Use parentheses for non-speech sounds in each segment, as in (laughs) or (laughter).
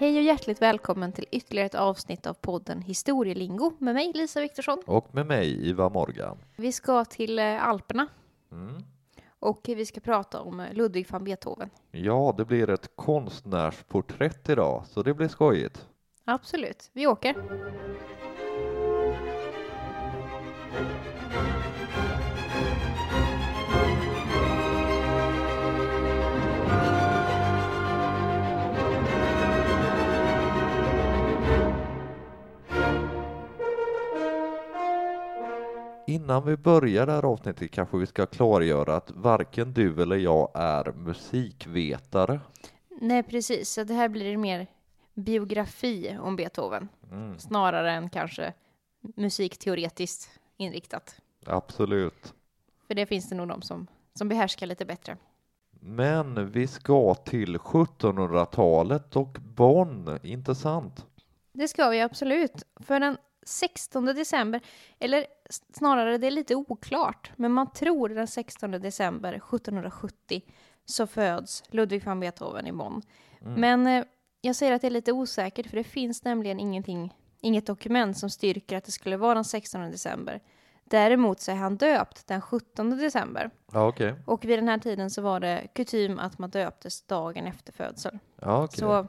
Hej och hjärtligt välkommen till ytterligare ett avsnitt av podden Historielingo med mig Lisa Viktorsson. Och med mig, Iva Morgan. Vi ska till eh, Alperna Mm. och vi ska prata om eh, Ludwig van Beethoven. Ja, det blir ett konstnärsporträtt idag, så det blir skojigt. Absolut, vi åker. Innan vi börjar det här avsnittet kanske vi ska klargöra att varken du eller jag är musikvetare. Nej, precis. Så det här blir mer biografi om Beethoven Mm, snarare än kanske musikteoretiskt inriktat. absolut. För det finns det nog de som, som behärskar lite bättre. Men vi ska till 1700-talet och Bonn, inte sant? Det ska vi absolut. För den 16 december, eller snarare det är lite oklart, men man tror den 16 december 1770 så föds Ludwig van Beethoven i Bonn. Mm. Men eh, jag säger att det är lite osäkert för det finns nämligen ingenting, inget dokument som styrker att det skulle vara den 16 december. Däremot så är han döpt den 17 december Ja, okej. och vid den här tiden så var det kutym att man döptes dagen efter födseln. Ja. Så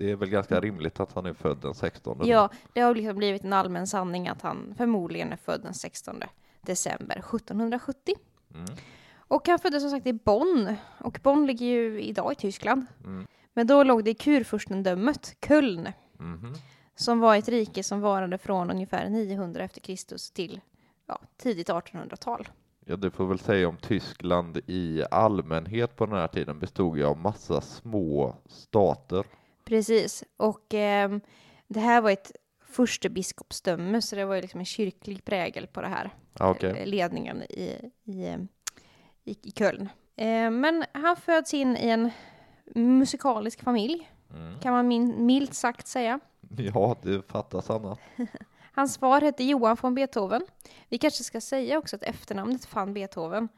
Det är väl ganska rimligt att han är född den 16. då. Ja, det har liksom blivit en allmän sanning att han förmodligen är född den 16 december 1770. Mm. Och han föddes som sagt i Bonn. Och Bonn ligger ju idag i Tyskland. Mm. Men då låg det i kurfurstendömet Köln, Mhm. som var ett rike som varade från ungefär 900 efter Kristus till ja, tidigt 1800-tal. Ja, det får väl säga om Tyskland i allmänhet på den här tiden bestod ju av massa små stater. Precis. Och ehm, det här var ett furstebiskopsdöme, så det var ju liksom en kyrklig prägel på det här. Ja, okej. eh, ledningen i, i, eh, i, i Köln. Eh, Men han föds in i en musikalisk familj, Mm. kan man min, milt sagt säga. (laughs) Ja, det fattas annat. (laughs) Hans far hette Johan von Beethoven. Vi kanske ska säga också att efternamnet van Beethoven,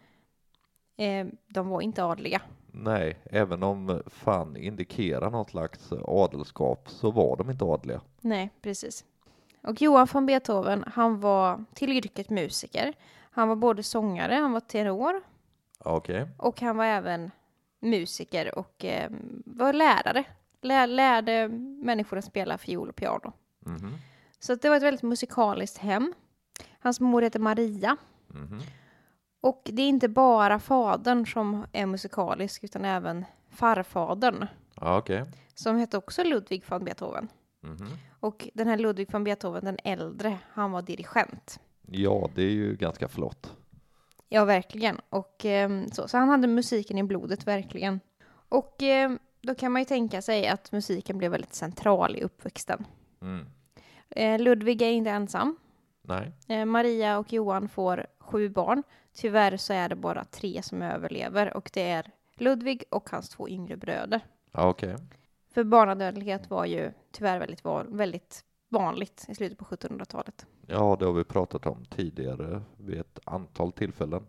eh, de var inte adliga. Nej, även om fan indikerar något slags adelskap så var de inte adliga. Nej, precis. Och Johan von Beethoven, han var till yrket musiker. Han var både sångare, han var tenor Okej. och han var även musiker och eh, var lärare. Lär, lärde människor att spela fiol och piano. Mhm. Så att det var ett väldigt musikaliskt hem. Hans mor heter Maria. Mhm. Och det är inte bara fadern som är musikalisk utan även farfadern Ja, okej. som hette också Ludwig van Beethoven. Mhm. Och den här Ludwig van Beethoven, den äldre, han var dirigent. Ja, det är ju ganska flott. Ja, verkligen. Och, ehm, så, så han hade musiken i blodet, verkligen. Och ehm, då kan man ju tänka sig att musiken blev väldigt central i uppväxten. Mm. Eh, Ludvig är inte ensam. Nej. Eh, Maria och Johan får sju barn. Tyvärr så är det bara tre som överlever och det är Ludvig och hans två yngre bröder. Ja, okej. För barnadödlighet var ju tyvärr väldigt, väldigt vanligt i slutet på 1700-talet. Ja, det har vi pratat om tidigare vid ett antal tillfällen.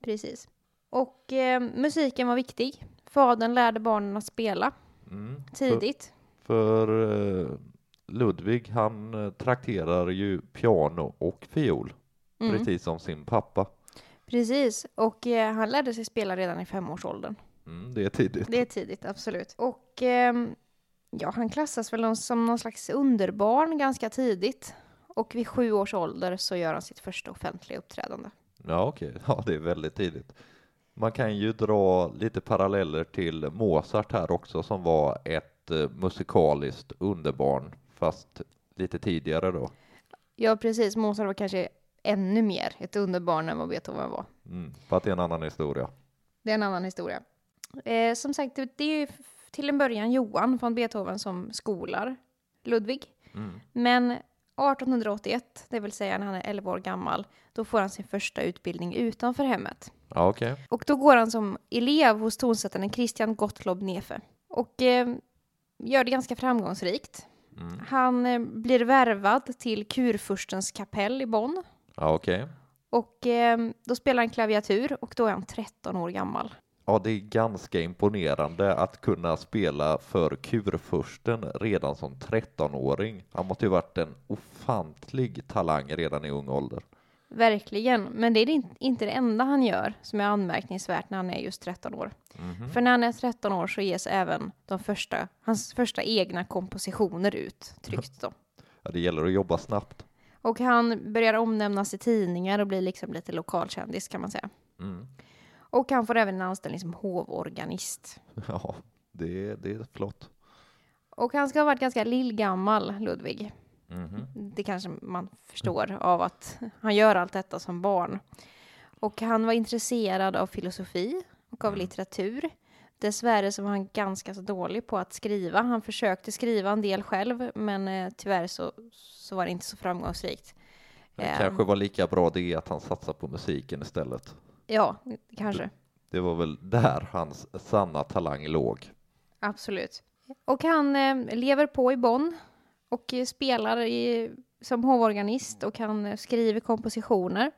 Precis. Och eh, musiken var viktig. Fadern lärde barnen att spela Mm. tidigt. För, för eh, Ludvig, han eh, trakterar ju piano och fiol, Mm. precis som sin pappa. Precis. Och eh, han lärde sig spela redan i femårsåldern. Mm, det är tidigt. Det är tidigt, absolut. Och ehm, ja, han klassas väl som någon slags underbarn ganska tidigt. Och vid sju års ålder så gör han sitt första offentliga uppträdande. Ja, okej. Ja, det är väldigt tidigt. Man kan ju dra lite paralleller till Mozart här också, som var ett eh, musikaliskt underbarn, fast lite tidigare då. Ja, precis. Mozart var kanske ännu mer ett underbarn än vad Beethoven var. Mm, för att det är en annan historia. Det är en annan historia. Eh, som sagt, det, är ju till en början Johan von Beethoven som skolar Ludvig. Mm. Men 1881, det vill säga när han är 11 år gammal, då får han sin första utbildning utanför hemmet. Ja, okej. Och då går han som elev hos tonsättaren Christian Gottlob Nefe. Och eh, gör det ganska framgångsrikt. Mm. Han eh, blir värvad till kurfurstens kapell i Bonn. Ja, okej. Och eh, då spelar han klaviatur och då är han 13 år gammal. Ja, det är ganska imponerande att kunna spela för kurfursten redan som 13-åring. Han måste ju varit en ofantlig talang redan i ung ålder. Verkligen, men det är in- inte det enda han gör som är anmärkningsvärt när han är just 13 år. För när han är 13 år så ges även de första, hans första egna kompositioner ut, tryckt (laughs) då. Ja, det gäller att jobba snabbt. Och han börjar omnämnas i tidningar och blir liksom lite lokalkändis kan man säga. Mm. Och han får även en anställning som hovorganist. Ja, det, det är flott. Och han ska ha varit ganska lillgammal, Ludvig. Mhm. Det kanske man förstår av att han gör allt detta som barn. Och han var intresserad av filosofi och av Mm. litteratur. Dessvärre så var han ganska så dålig på att skriva. Han försökte skriva en del själv, men eh, tyvärr så, så var det inte så framgångsrikt. Det Eh, kanske var lika bra det att han satsade på musiken istället. Ja, kanske. Det var väl där hans sanna talang låg. Absolut. Och han eh, lever på i Bonn och spelar i, som hovorganist och han skriver kompositioner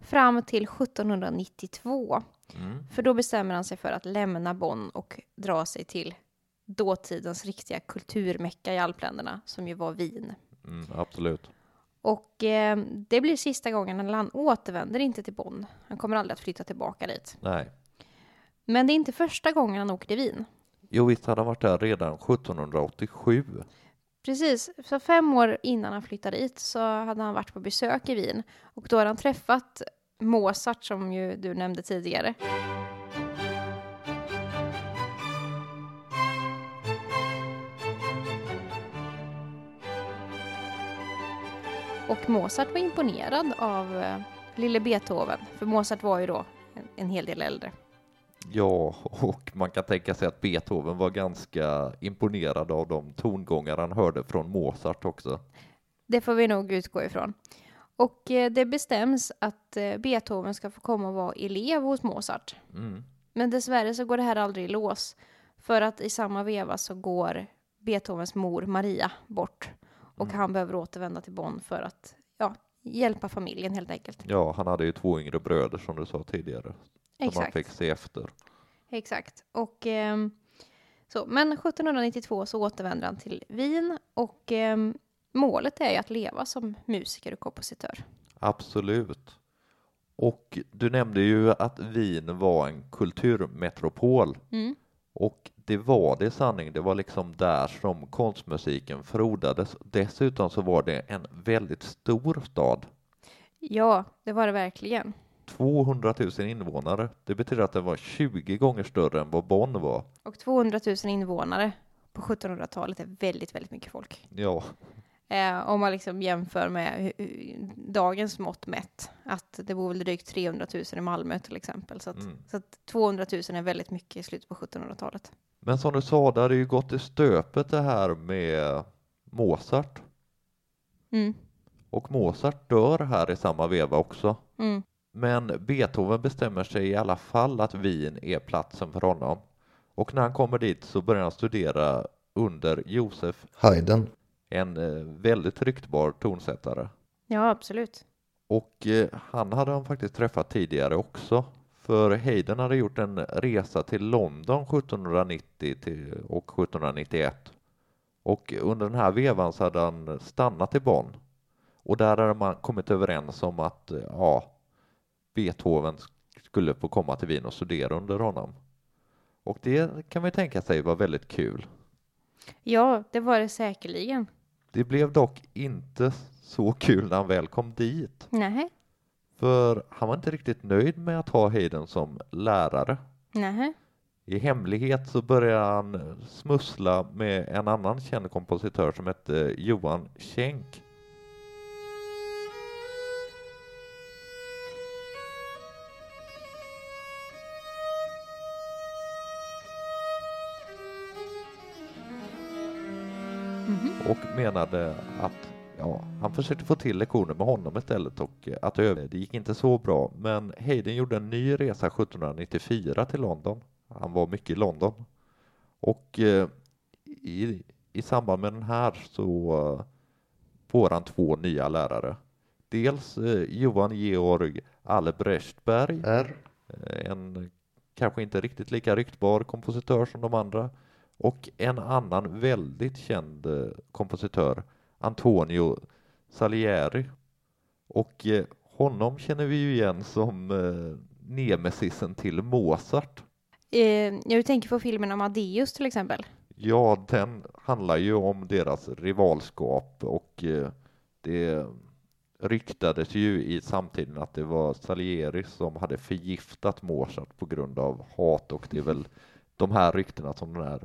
fram till 1792. Mm. För då bestämmer han sig för att lämna Bonn och dra sig till dåtidens riktiga kulturmecka i alpländerna, som ju var Wien. Mm, absolut. Och eh, det blir sista gången han återvänder inte till Bonn. Han kommer aldrig att flytta tillbaka dit. Nej. Men det är inte första gången han åker till Wien. Jo, visst hade han varit där redan 1787. Precis, så fem år innan han flyttade dit så hade han varit på besök i Wien och då hade han träffat Mozart som ju du nämnde tidigare. Och Mozart var imponerad av eh, lille Beethoven, för Mozart var ju då en, en hel del äldre. Ja, och man kan tänka sig att Beethoven var ganska imponerad av de tongångar han hörde från Mozart också. Det får vi nog utgå ifrån. Och eh, det bestäms att eh, Beethoven ska få komma och vara elev hos Mozart. Mm. Men dessvärre så går det här aldrig i lås. För att i samma veva så går Beethovens mor Maria bort. Och Mm. han behöver återvända till Bonn för att ja, hjälpa familjen helt enkelt. Ja, han hade ju två yngre bröder som du sa tidigare. Som han Exakt. fick se efter. Exakt. Och, ehm, så, men 1792 så återvänder han till Wien och ehm, målet är ju att leva som musiker och kompositör. Absolut. Och du nämnde ju att Wien var en kulturmetropol. Mm. Och det var det i sanning. Det var liksom där som konstmusiken frodades. Dessutom så var det en väldigt stor stad. Ja, det var det verkligen. 200 000 invånare. Det betyder att den var 20 gånger större än vad Bonn var. Och 200 000 invånare på 1700-talet är väldigt, väldigt mycket folk. Ja, Eh, om man liksom jämför med dagens mått mätt. Att det bor väl drygt 300 000 i Malmö till exempel. Så att, Mm. så att 200 000 är väldigt mycket i slutet på 1700-talet. men som du sa, det hade ju gått i stöpet det här med Mozart. Mm. Och Mozart dör här i samma veva också. Mm. Men Beethoven bestämmer sig i alla fall att Wien är platsen för honom. Och när han kommer dit så börjar han studera under Josef, Haydn. En eh, väldigt ryktbar tonsättare. Ja, absolut. Och eh, han hade han faktiskt träffat tidigare också. För Haydn hade gjort en resa till London 1790 till, och 1791. Och under den här vevan så hade han stannat i Bonn. Och där hade man kommit överens om att eh, ja, Beethoven skulle få komma till Wien och studera under honom. Och det kan man ju tänka sig var väldigt kul. Ja, det var det säkerligen. Det blev dock inte så kul när han väl kom dit. Nej, För han var inte riktigt nöjd med att ha Haydn som lärare. nej. I hemlighet så började han smussla med en annan känd kompositör som hette Johan Schenk. Och menade att ja, han försökte få till lektioner med honom istället och eh, att öva. Det gick inte så bra, men Haydn gjorde en ny resa 1794 till London. Han var mycket i London och eh, i, i samband med den här så eh, får han två nya lärare. Dels eh, Johan Georg Albrechtberg, R. en kanske inte riktigt lika ryktbar kompositör som de andra. Och en annan väldigt känd eh, kompositör, Antonio Salieri. Och eh, honom känner vi ju igen som eh, nemesisen till Mozart. Jag tänker på filmen Amadeus till exempel. Ja, den handlar ju om deras rivalskap och det ryktades ju i samtiden att det var Salieri som hade förgiftat Mozart på grund av hat och det är väl de här ryktena som den här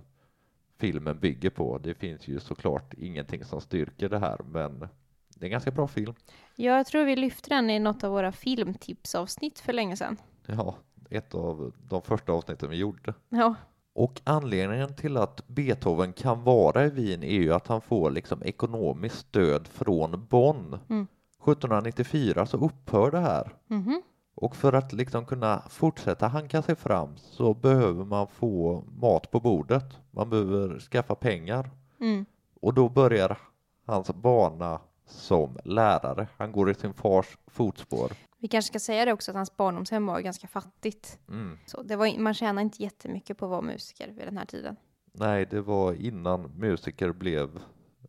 filmen bygger på. Det finns ju såklart ingenting som styrker det här, men det är en ganska bra film. Jag tror vi lyfte den i något av våra filmtipsavsnitt för länge sedan. Ja, ett av de första avsnitten vi gjorde. Ja, Och anledningen till att Beethoven kan vara i Wien är ju att han får liksom ekonomiskt stöd från Bonn. Mm. 1794 så upphör det här. mhm. Och för att liksom kunna fortsätta hanka sig fram så behöver man få mat på bordet. Man behöver skaffa pengar. Mm. Och då börjar hans bana som lärare. Han går i sin fars fotspår. Vi kanske ska säga det också att hans barndomshem var ganska fattigt. Mm. Så det var, man tjänade inte jättemycket på att vara musiker vid den här tiden. Nej, det var innan musiker blev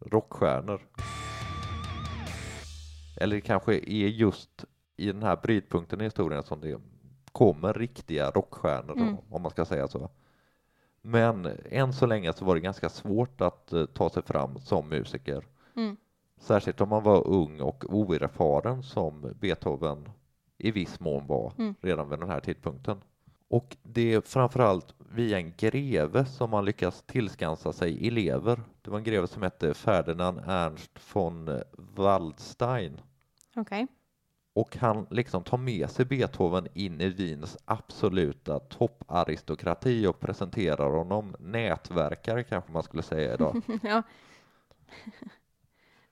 rockstjärnor. Eller kanske är just i den här brytpunkten i historien som det kommer riktiga rockstjärnor, Mm. om man ska säga så. Men än så länge så var det ganska svårt att eh, ta sig fram som musiker. Mm. Särskilt om man var ung och oerfaren som Beethoven i viss mån var Mm. redan vid den här tidpunkten. Och det är framförallt via en greve som man lyckas tillskansa sig elever. Det var en greve som hette Ferdinand Ernst von Waldstein. Okej. Och han liksom tar med sig Beethoven in i Wiens absoluta topparistokrati och presenterar honom, nätverkare kanske man skulle säga idag. (laughs) ja.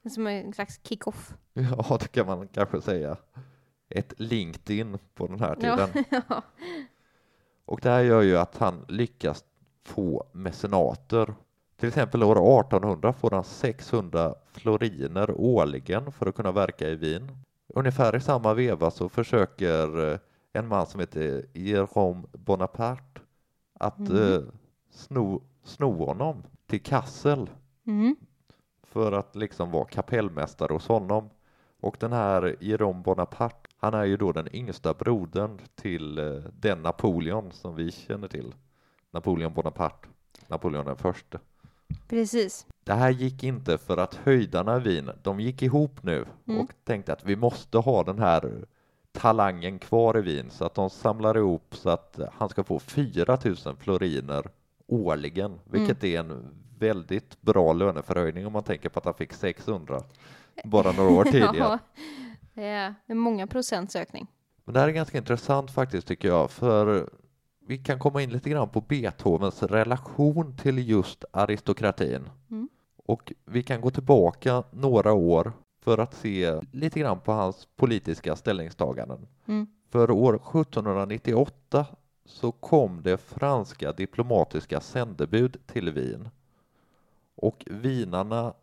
(laughs) Som en slags kick-off. Ja, det kan man kanske säga. Ett LinkedIn på den här tiden. (laughs) Ja. Och det här gör ju att han lyckas få mecenater. Till exempel år 1800 får han 600 floriner årligen för att kunna verka i Wien. Ungefär i samma veva så försöker eh, en man som heter Jérôme Bonaparte att Mhm. eh, sno, sno honom till Kassel Mm. för att liksom vara kapellmästare hos honom. Och den här Jérôme Bonaparte, han är ju då den yngsta brodern till eh, den Napoleon som vi känner till. Napoleon Bonaparte, Napoleon den förste. Precis. Det här gick inte för att höjdarna i Wien, de gick ihop nu Mm. och tänkte att vi måste ha den här talangen kvar i Wien så att de samlar ihop så att han ska få 4 000 floriner årligen, vilket är en väldigt bra löneförhöjning om man tänker på att han fick 600 bara några år (laughs) tidigare. Ja. Det är många procents ökning. Men det här är ganska intressant faktiskt tycker jag, för vi kan komma in lite grann på Beethovens relation till just aristokratin. Mm. Och vi kan gå tillbaka några år för att se lite grann på hans politiska ställningstaganden. Mm. För år 1798 så kom det franska diplomatiska sändebud till Wien. Och vinarna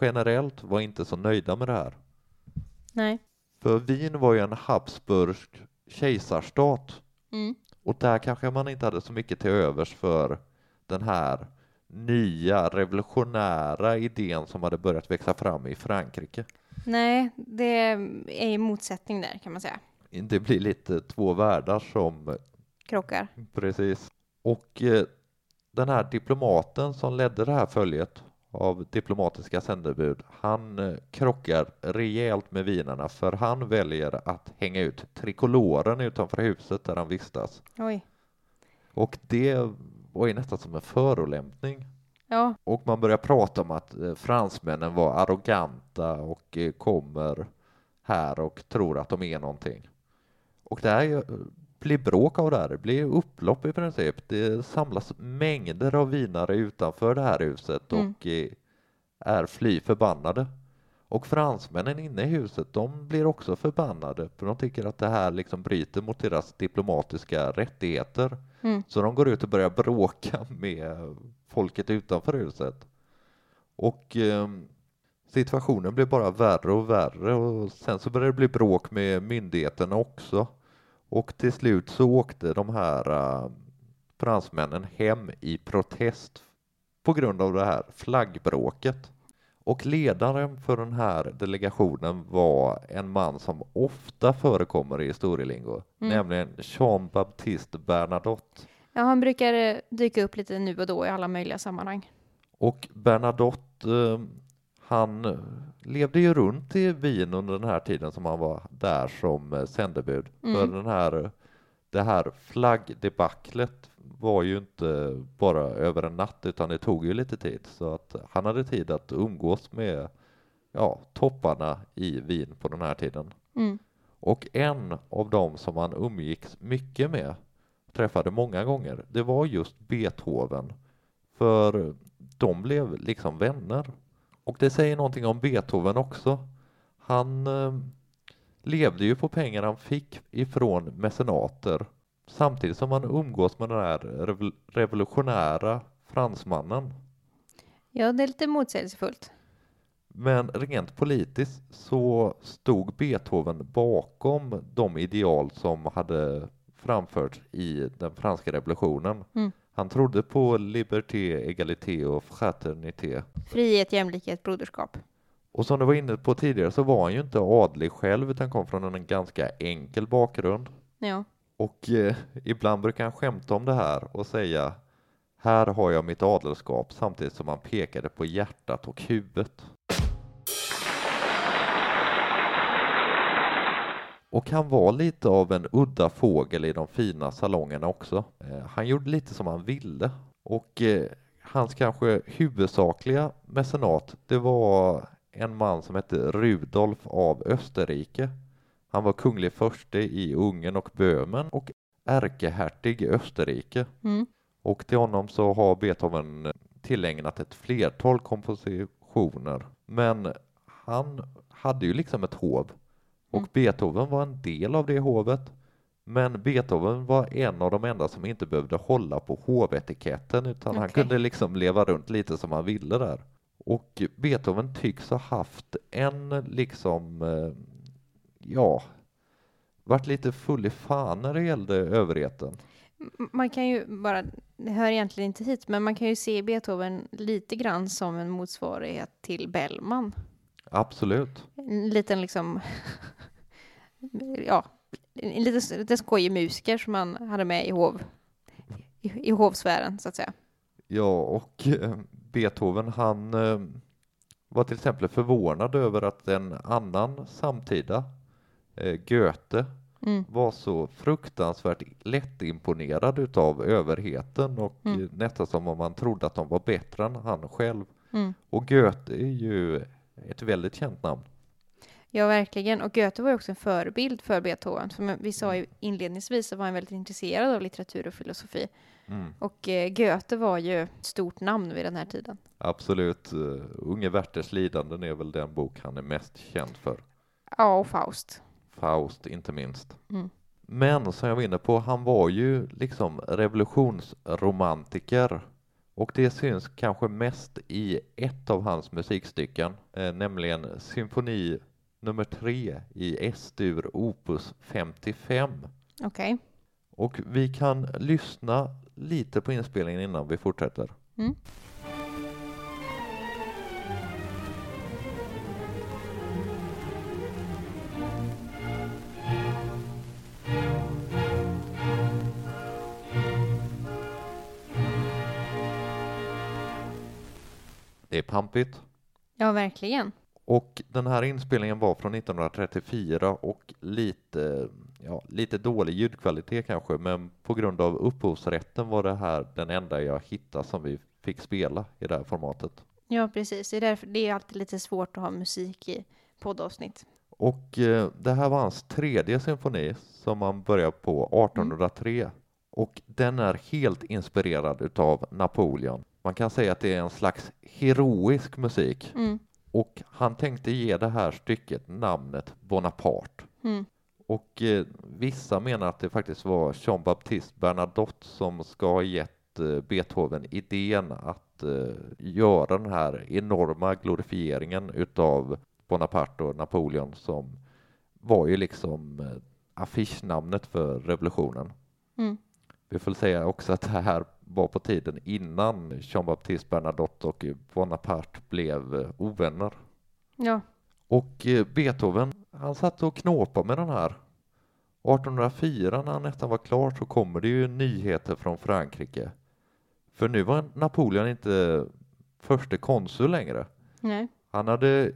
generellt var inte så nöjda med det här. Nej. För Wien var ju en Habsburgsk kejsarstat Mm. Och där kanske man inte hade så mycket till övers för den här nya revolutionära idén som hade börjat växa fram i Frankrike. Nej, det är i motsättning där kan man säga. Det blir lite två världar som Krockar. precis. Och eh, den här diplomaten som ledde det här följet av diplomatiska sändebud, han eh, krockar rejält med vinerna för han väljer att hänga ut trikoloren utanför huset där han vistas. Oj. Och det var ju nästan som en förolämpning. Ja. Och man börjar prata om att eh, fransmännen var arroganta och eh, kommer här och tror att de är någonting. Och det här blir bråk av det här, det blir upplopp i princip. Det samlas mängder av vinare utanför det här huset Mm. och eh, är fly förbannade. Och fransmännen inne i huset, de blir också förbannade för de tycker att det här liksom bryter mot deras diplomatiska rättigheter. Mm. Så de går ut och börjar bråka (laughs) med folket utanför huset. Och eh, situationen blir bara värre och värre och sen så började det bli bråk med myndigheterna också. Och till slut så åkte de här eh, fransmännen hem i protest på grund av det här flaggbråket. Och ledaren för den här delegationen var en man som ofta förekommer i historielingo, Mm. nämligen Jean-Baptiste Bernadotte. Ja, han brukar eh, dyka upp lite nu och då i alla möjliga sammanhang. Och Bernadotte, eh, han eh, levde ju runt i Wien under den här tiden som han var där som eh, sändebud. Mm. För den här, det här flaggdebaclet var ju inte bara över en natt utan det tog ju lite tid. Så att han hade tid att umgås med ja, topparna i Wien på den här tiden. Mm. Och en av dem som han umgicks mycket med, träffade många gånger, det var just Beethoven. För de blev liksom vänner. Och det säger någonting om Beethoven också. Han eh, levde ju på pengar han fick ifrån mecenater samtidigt som han umgås med den här rev- revolutionära fransmannen. Ja, det är lite motsägelsefullt. Men rent politiskt så stod Beethoven bakom de ideal som hade framförts i den franska revolutionen. Mm. Han trodde på liberté, égalité och fraternité. Frihet, jämlikhet, broderskap. Och som du var inne på tidigare så var han ju inte adlig själv utan kom från en ganska enkel bakgrund. Ja. Och eh, ibland brukar han skämta om det här och säga här har jag mitt adelskap samtidigt som han pekade på hjärtat och huvudet. Och han var lite av en udda fågel i de fina salongerna också. Eh, Han gjorde lite som han ville och eh, hans kanske huvudsakliga mecenat det var en man som hette Rudolf av Österrike. Han var kunglig förste i Ungern och Böhmen och ärkehertig i Österrike. Mm. Och till honom så har Beethoven tillägnat ett flertal kompositioner. Men han hade ju liksom ett hov och Mm. Beethoven var en del av det hovet. Men Beethoven var en av de enda som inte behövde hålla på hovetiketten utan han Okej. kunde liksom leva runt lite som han ville där. Och Beethoven tycks ha haft en liksom, eh, ja, varit lite full i fan när det gällde överheten. Man kan ju bara, det hör egentligen inte hit, men man kan ju se Beethoven lite grann som en motsvarighet till Bellman. Absolut. En liten liksom, (laughs) ja, en lite, lite skojig musiker som man hade med i hov, i, i hovsfären så att säga. Ja, och eh, Beethoven han eh, var till exempel förvånad över att en annan samtida, eh, Goethe, Mm. var så fruktansvärt lättimponerad utav överheten och Mm. nästan som om man trodde att de var bättre än han själv. Mm. Och Goethe är ju ett väldigt känt namn. Ja, verkligen. Och Goethe var ju också en förebild för Beethoven. Som vi sa ju inledningsvis så var han väldigt intresserad av litteratur och filosofi. Mm. Och eh, Goethe var ju ett stort namn vid den här tiden. Absolut. Uh, Unge Werthers lidanden är väl den bok han är mest känd för. Ja, och Faust. Faust inte minst. Mm. Men som jag var inne på, han var ju liksom revolutionsromantiker och det syns kanske mest i ett av hans musikstycken, eh, nämligen symfoni nummer tre i S-dur opus 55. Okej. Och vi kan lyssna lite på inspelningen innan vi fortsätter. Mm. Det är pampigt. Ja, verkligen. Och den här inspelningen var från 1934 och lite, ja, lite dålig ljudkvalitet kanske, men på grund av upphovsrätten var det här den enda jag hittade som vi fick spela i det här formatet. Ja, precis. Det är, därför, det är alltid lite svårt att ha musik i poddavsnitt. Och eh, det här var hans tredje symfoni som han började på 1803 och den är helt inspirerad utav Napoleon. Man kan säga att det är en slags heroisk musik Mm. Och han tänkte ge det här stycket namnet Bonaparte. Mm. Och eh, vissa menar att det faktiskt var Jean-Baptiste Bernadotte som ska ha gett eh, Beethoven idén att eh, göra den här enorma glorifieringen utav Bonaparte och Napoleon som var ju liksom eh, affischnamnet för revolutionen. Mm. Vi får säga också att det här var på tiden innan Jean-Baptiste Bernadotte och Bonaparte blev eh, ovänner. Ja. Och eh, Beethoven, han satt och knåpade med den här. 1804 när han nästan var klar så kommer det ju nyheter från Frankrike. För nu var Napoleon inte förste konsul längre. Nej. Han hade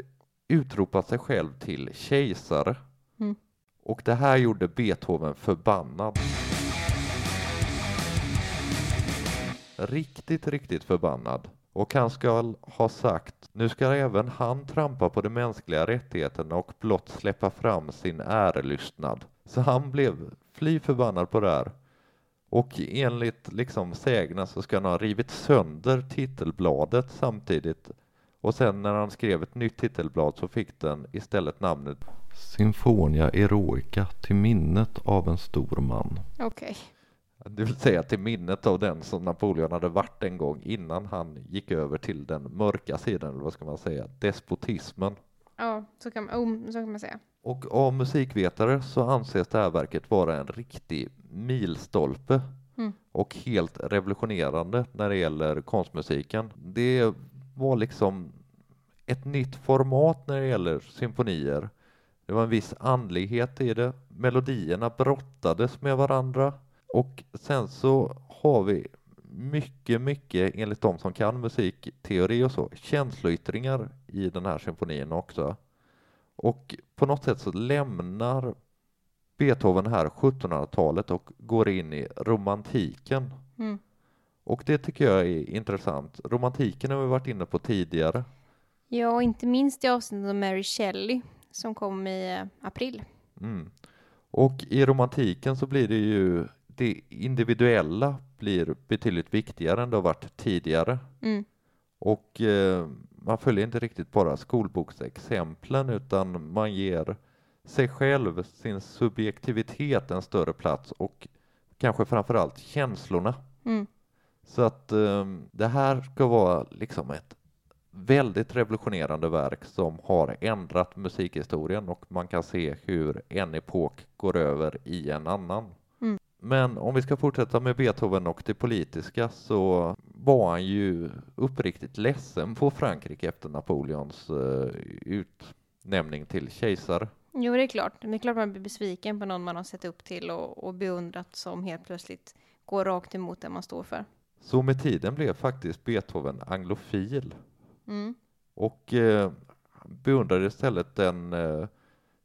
utropat sig själv till kejsare. Mm. Och det här gjorde Beethoven förbannad. Riktigt, riktigt förbannad. Och han ska ha sagt, nu ska även han trampa på de mänskliga rättigheterna och blott släppa fram sin ärelystnad. Så han blev fly förbannad på det här. Och enligt liksom sägnen så ska han ha rivit sönder titelbladet samtidigt. Och sen när han skrev ett nytt titelblad så fick den istället namnet Sinfonia Eroica till minnet av en stor man. Okej. Det vill säga till minnet av den som Napoleon hade varit en gång innan han gick över till den mörka sidan, eller vad ska man säga, despotismen. Ja, så kan, man, oh, så kan man säga. Och av musikvetare så anses det här verket vara en riktig milstolpe Mm. och helt revolutionerande när det gäller konstmusiken. Det var liksom ett nytt format när det gäller symfonier. Det var en viss andlighet i det. Melodierna brottades med varandra och sen så har vi mycket, mycket enligt de som kan musikteori och så, känsloyttringar i den här symfonin också. Och på något sätt så lämnar Beethoven här 1700-talet och går in i romantiken. Mm. Och det tycker jag är intressant. Romantiken har vi varit inne på tidigare. Ja, och inte minst i avsnittet om Mary Shelley som kom i eh, april. Mm. Och i romantiken så blir det ju det individuella blir betydligt viktigare än det har varit tidigare. Mm. Och eh, man följer inte riktigt bara skolboksexemplen utan man ger sig själv, sin subjektivitet en större plats och kanske framförallt känslorna. Mm. Så att eh, det här ska vara liksom ett väldigt revolutionerande verk som har ändrat musikhistorien och man kan se hur en epok går över i en annan. Mm. Men om vi ska fortsätta med Beethoven och det politiska så var han ju uppriktigt ledsen på Frankrike efter Napoleons eh, utnämning till kejsare. Jo, det är klart. Det är klart man blir besviken på någon man har sett upp till och, och beundrat som helt plötsligt går rakt emot det man står för. Så med tiden blev faktiskt Beethoven anglofil Mm. och eh, beundrade istället den eh,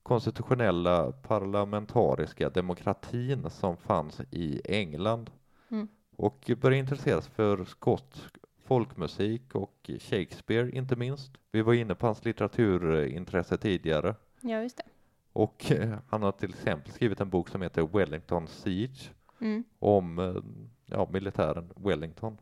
konstitutionella parlamentariska demokratin som fanns i England Mm. och började intressera sig för skotsk folkmusik och Shakespeare inte minst. Vi var inne på hans litteraturintresse tidigare Ja, just det. och eh, han har till exempel skrivit en bok som heter Wellington Siege Mm. om eh, ja, militären Wellington.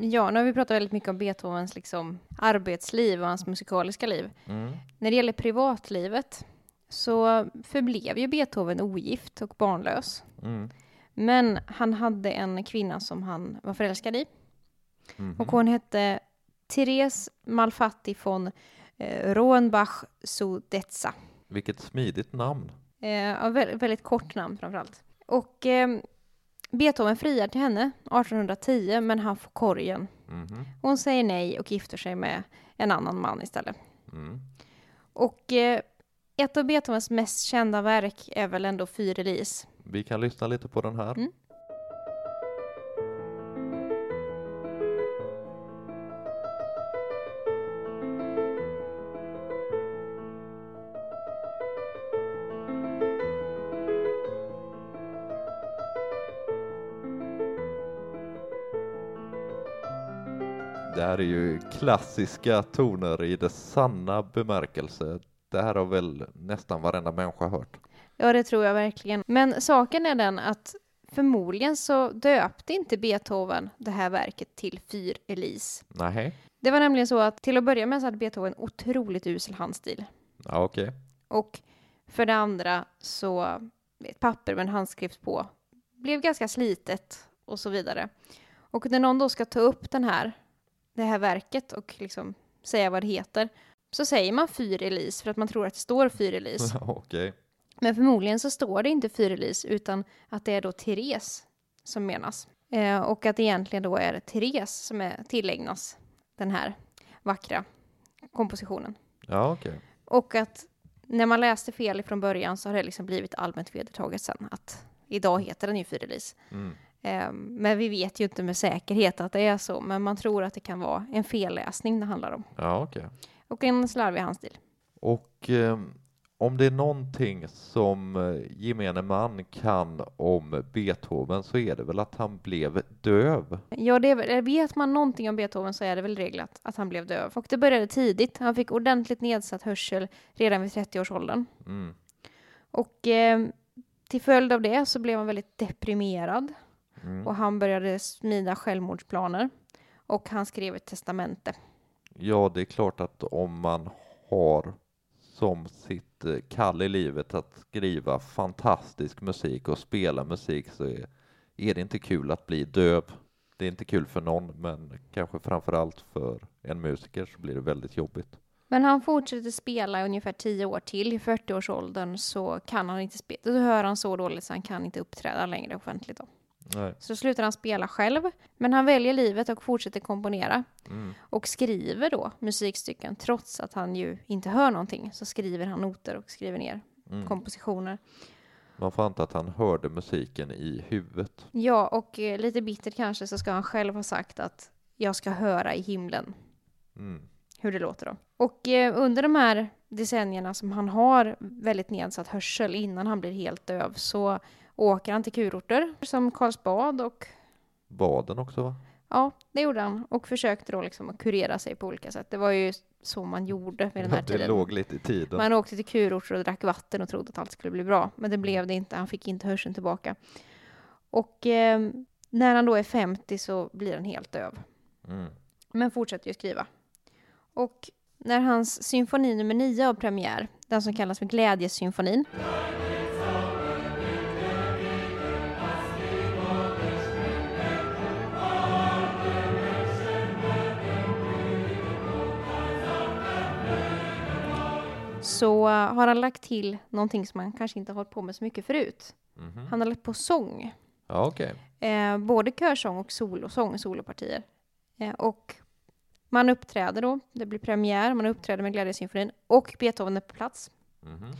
Ja, nu har vi pratat väldigt mycket om Beethovens liksom, arbetsliv och hans musikaliska liv. Mm. När det gäller privatlivet så förblev ju Beethoven ogift och barnlös. Mm. Men han hade en kvinna som han var förälskad i. Mhm. Och hon hette Therese Malfatti von eh, Roenbach Sudetza. Vilket smidigt namn. Eh, ja, vä- väldigt kort namn framförallt. Och eh, Beethoven friar till henne 1810 men han får korgen. Mhm. Hon säger nej och gifter sig med en annan man istället. Mm. Och eh, ett av Beethovens mest kända verk är väl ändå Fyrelis. Vi kan lyssna lite på den här. Mm. Det här är ju klassiska toner i dess sanna bemärkelse. Det här har väl nästan varenda människa hört. Ja, det tror jag verkligen. Men saken är den att förmodligen så döpte inte Beethoven det här verket till Fyr Elise. Nej. Det var nämligen så att till att börja med så hade Beethoven otroligt usel handstil. Ja, okej. Och för det andra så ett papper med en handskrift på blev ganska slitet och så vidare. Och när någon då ska ta upp den här, det här verket och liksom säga vad det heter så säger man Fyr Elise för att man tror att det står Fyr Elise. (laughs) Okej. Men förmodligen så står det inte Fyr Elise utan att det är då Therese som menas. Eh, och att det egentligen då är Therese som är tillägnas den här vackra kompositionen. Ja, okej. Och att när man läste fel från början så har det liksom blivit allmänt vedertaget sen att idag heter den ju Fyr-Elise. Mm. Eh, men vi vet ju inte med säkerhet att det är så, men man tror att det kan vara en felläsning det handlar om. Ja, okej. Och en slarvig handstil. Och eh, om det är någonting som eh, gemene man kan om Beethoven så är det väl att han blev döv? Ja, det är, väl- vet man någonting om Beethoven så är det väl reglat att han blev döv. Och det började tidigt. Han fick ordentligt nedsatt hörsel redan vid 30-årsåldern. Mm. Och eh, till följd av det så blev han väldigt deprimerad. Mm. Och han började smida självmordsplaner. Och han skrev ett testamente. Ja, det är klart att om man har som sitt eh, kall i livet att skriva fantastisk musik och spela musik så är, är det inte kul att bli döv. Det är inte kul för någon, men kanske framför allt för en musiker så blir det väldigt jobbigt. Men han fortsätter spela i ungefär 10 år till. I 40-årsåldern så kan han inte spela. Då hör han så dåligt så han kan inte uppträda längre offentligt. Då. Nej. Så slutar han spela själv. Men han väljer livet och fortsätter komponera. Mm. Och skriver då musikstycken. Trots att han ju inte hör någonting så skriver han noter och skriver ner Mm. kompositioner. Man får anta att han hörde musiken i huvudet. Ja, och eh, lite bittert kanske så ska han själv ha sagt att jag ska höra i himlen Mm. hur det låter då. Och eh, under de här decennierna som han har väldigt nedsatt hörsel innan han blir helt döv så åker han till kurorter som Karlsbad och Baden också va? ja, det gjorde han och försökte då liksom att kurera sig på olika sätt. Det var ju så man gjorde vid den här det tiden. låg lite i tiden. Man åkte till kurorter och drack vatten och trodde att allt skulle bli bra, men det blev det inte. Han fick inte hörseln tillbaka. Och eh, när han då är 50 så blir han helt döv. Mm. men fortsätter ju skriva. Och när hans symfoni nummer 9 har premiär, den som kallas för Glädjesymfonin, så har han lagt till någonting som han kanske inte har hållit på med så mycket förut. Mhm. Han har lagt på sång. Ja, okej. Eh, både körsång och solosång, solopartier. Eh, och man uppträder då, det blir premiär, man uppträder med Glädjesymfonin och Beethoven är på plats. Mhm.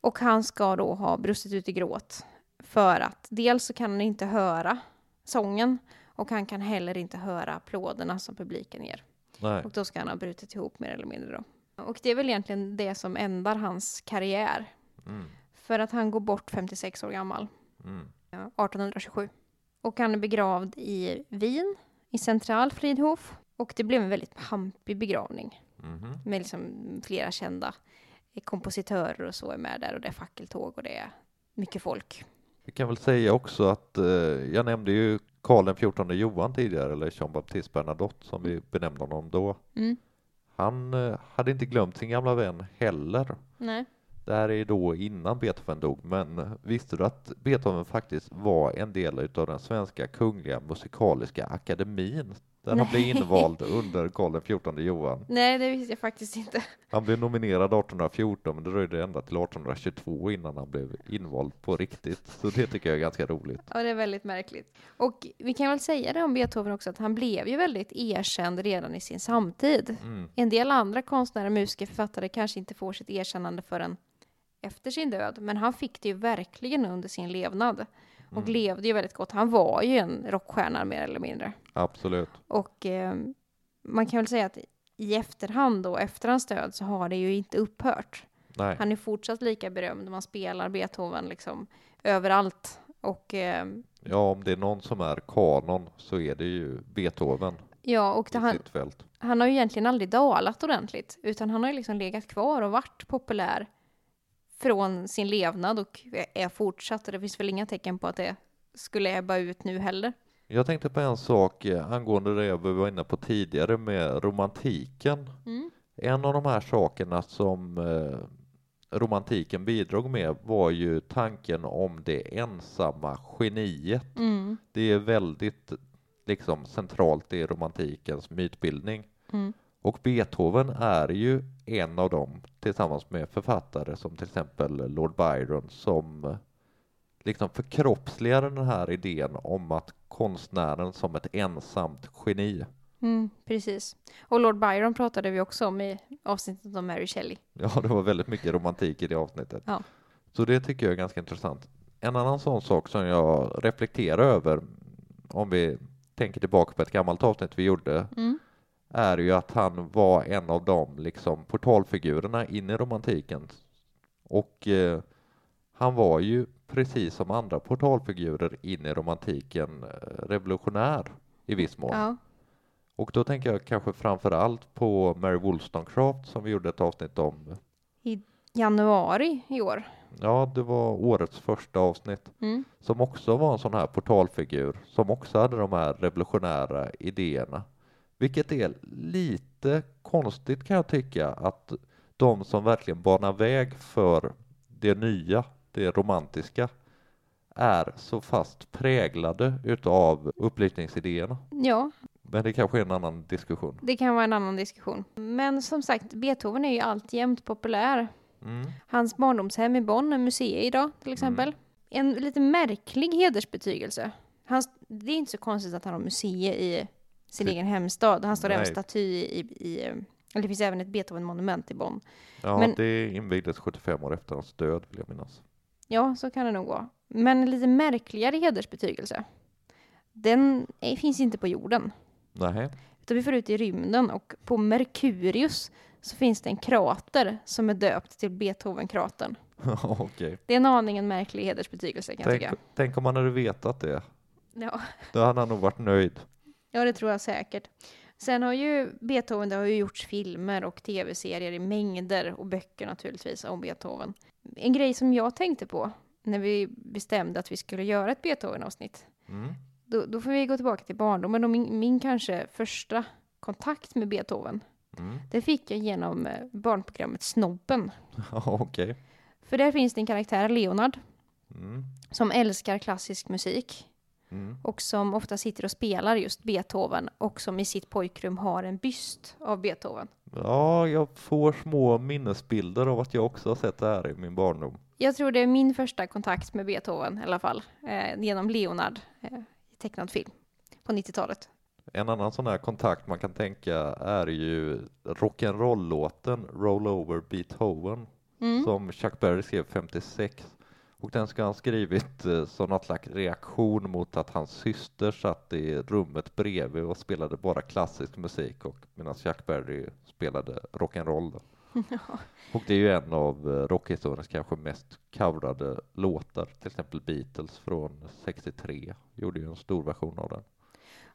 Och han ska då ha brustit ut i gråt för att dels så kan han inte höra sången och han kan heller inte höra applåderna som publiken ger. Nej. Och då ska han ha brutit ihop mer eller mindre då. Och det är väl egentligen det som ändar hans karriär. Mm. För att han går bort 56 år gammal. Mm. Ja, 1827. Och han är begravd i Wien, i Centralfriedhof. Och det blev en väldigt pampig begravning Mhm. med liksom flera kända kompositörer och så är med där och det är fackeltåg och det är mycket folk. Vi kan väl säga också att eh, jag nämnde ju Karl den XIV Johan tidigare, eller Jean Baptiste Bernadotte som vi benämnde honom då. Mm. Han eh, hade inte glömt sin gamla vän heller. Nej. Det här är då innan Beethoven dog, men visste du att Beethoven faktiskt var en del utav den svenska kungliga musikaliska akademin? Där han blev invald under Karl XIV Johan. Nej, det visste jag faktiskt inte. Han blev nominerad 1814, men det dröjde ända till 1822 innan han blev invald på riktigt. Så det tycker jag är ganska roligt. Ja, det är väldigt märkligt. Och vi kan väl säga det om Beethoven också, att han blev ju väldigt erkänd redan i sin samtid. Mm. En del andra konstnärer, musiker, författare kanske inte får sitt erkännande förrän efter sin död, men han fick det ju verkligen under sin levnad. Och Mm. levde ju väldigt gott. Han var ju en rockstjärna mer eller mindre. Absolut. Och eh, man kan väl säga att i efterhand då, efter hans död, så har det ju inte upphört. Nej. Han är fortsatt lika berömd. Man spelar Beethoven liksom överallt. Och eh, Ja, om det är någon som är kanon så är det ju Beethoven ja, och han, han har ju egentligen aldrig dalat ordentligt, utan han har ju liksom legat kvar och varit populär från sin levnad och är fortsatt. Det finns väl inga tecken på att det skulle ebba ut nu heller. Jag tänkte på en sak eh, angående det vi var inne på tidigare med romantiken. Mm. En av de här sakerna som eh, romantiken bidrog med var ju tanken om det ensamma geniet. Mm. Det är väldigt liksom centralt i romantikens mytbildning. Mm. Och Beethoven är ju en av dem tillsammans med författare som till exempel Lord Byron som liksom förkroppsligar den här idén om att konstnären som ett ensamt geni. Mm, precis. Och Lord Byron pratade vi också om i avsnittet om Mary Shelley. Ja, det var väldigt mycket romantik i det avsnittet. Ja. Så det tycker jag är ganska intressant. En annan sån sak som jag reflekterar över om vi tänker tillbaka på ett gammalt avsnitt vi gjorde Mm. Är ju att han var en av de liksom portalfigurerna in i romantiken. Och eh, han var ju precis som andra portalfigurer in i romantiken eh, revolutionär i viss mån. Ja. Och då tänker jag kanske framför allt på Mary Wollstonecraft som vi gjorde ett avsnitt om. Januari i år. Ja, det var årets första avsnitt Mm. som också var en sån här portalfigur som också hade de här revolutionära idéerna. Vilket är lite konstigt kan jag tycka att de som verkligen banar väg för det nya, det romantiska, är så fast präglade utav upplysningsidéerna. Ja, Men det kanske är en annan diskussion. det kan vara en annan diskussion. Men som sagt, Beethoven är ju alltjämt populär. Mm. Hans barndomshem i Bonn är museum idag till exempel. En lite märklig hedersbetygelse. Hans, det är inte så konstigt att han har museum i sin Ty- egen hemstad. Han står även staty i, i, eh, eller det finns även ett Beethoven-monument i Bonn. Ja, Men- det invigdes 75 år efter hans död vill jag minnas. Ja, så kan det nog vara. Men en lite märkligare hedersbetygelse. Den är, finns inte på jorden. Nej. Utan vi får ut i rymden och på Merkurius så finns det en krater som är döpt till Beethoven-kratern. (laughs) Okej. Det är en aningen märklig hedersbetygelse kan jag Tänk, tycka. tänk om han hade vetat det. Ja. Då hade han nog varit nöjd. Ja, det tror jag säkert. Sen har ju Beethoven, det har ju gjorts filmer och tv-serier i mängder och böcker naturligtvis om Beethoven. En grej som jag tänkte på när vi bestämde att vi skulle göra ett Beethoven-avsnitt Mm. Då, då får vi gå tillbaka till barndomen och min, min kanske första kontakt med Beethoven. Mm. Det fick jag genom eh, barnprogrammet Snobben. (laughs) Okej. För där finns det en karaktär, Leonard, Mm. som älskar klassisk musik Mm. och som ofta sitter och spelar just Beethoven och som i sitt pojkrum har en byst av Beethoven. Ja, jag får små minnesbilder av att jag också har sett det här i min barndom. Jag tror det är min första kontakt med Beethoven i alla fall, eh, genom Leonard eh, i tecknad film på 90-talet. En annan sån här kontakt man kan tänka är ju rock'n'roll-låten Roll Over Beethoven Mm. som Chuck Berry skrev 56. Och den ska han skrivit eh, som något slags reaktion mot att hans syster satt i rummet bredvid och spelade bara klassisk musik och medan Chuck Berry spelade rock'n'roll. (laughs) Och det är ju en av eh, rockhistoriens kanske mest coverade låtar, till exempel Beatles från 63 gjorde ju en stor version av den.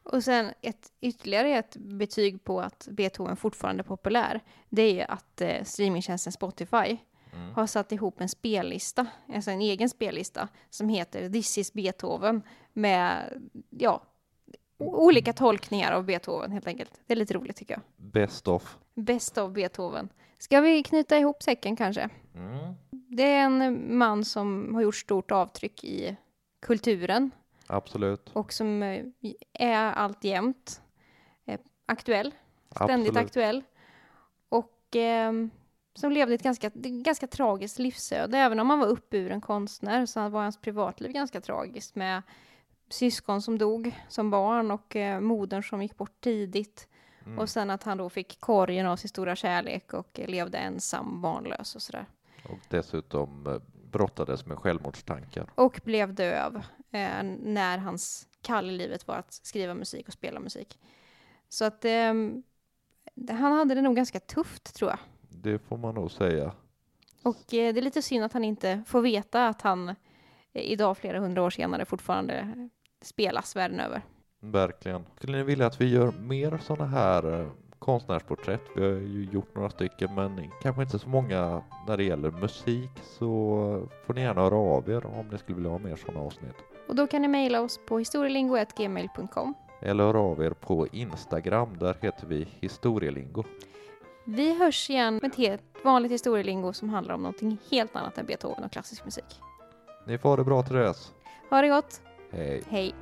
Och sen ett, ytterligare ett betyg på att Beethoven fortfarande är populär, det är ju att eh, streamingtjänsten Spotify Mm. har satt ihop en spellista, alltså en egen spellista, som heter This is Beethoven med, ja, olika tolkningar av Beethoven helt enkelt. Det är lite roligt tycker jag. Best of. Bäst av Beethoven. Ska vi knyta ihop säcken kanske? Mm. Det är en man som har gjort stort avtryck i kulturen Absolut. och som eh, är alltjämt eh, aktuell, ständigt Absolut. aktuell. Och ehm, som levde ett ganska, ganska tragiskt livsöde. Även om han var uppburen konstnär så var hans privatliv ganska tragiskt med syskon som dog som barn och eh, modern som gick bort tidigt. Mm. Och sen att han då fick korgen av sin stora kärlek och eh, levde ensam, barnlös och sådär. Och dessutom eh, brottades med självmordstankar. Och blev döv eh, när hans kall i livet var att skriva musik och spela musik. Så att ehm, han hade det nog ganska tufft tror jag. Det får man nog säga. Och eh, det är lite synd att han inte får veta att han eh, idag flera hundra år senare fortfarande spelas världen över. Verkligen. Skulle ni vilja att vi gör mer sådana här eh, konstnärsporträtt. Vi har ju gjort några stycken men kanske inte så många när det gäller musik så får ni gärna höra av er om ni skulle vilja ha mer sådana avsnitt. Och då kan ni mejla oss på historielingo.gmail.com. Eller höra av er på Instagram, där heter vi historielingo. Vi hörs igen med ett helt vanligt historielingo som handlar om någonting helt annat än Beethoven och klassisk musik. Ni får det bra till dess. Ha det gott! Hej! Hej!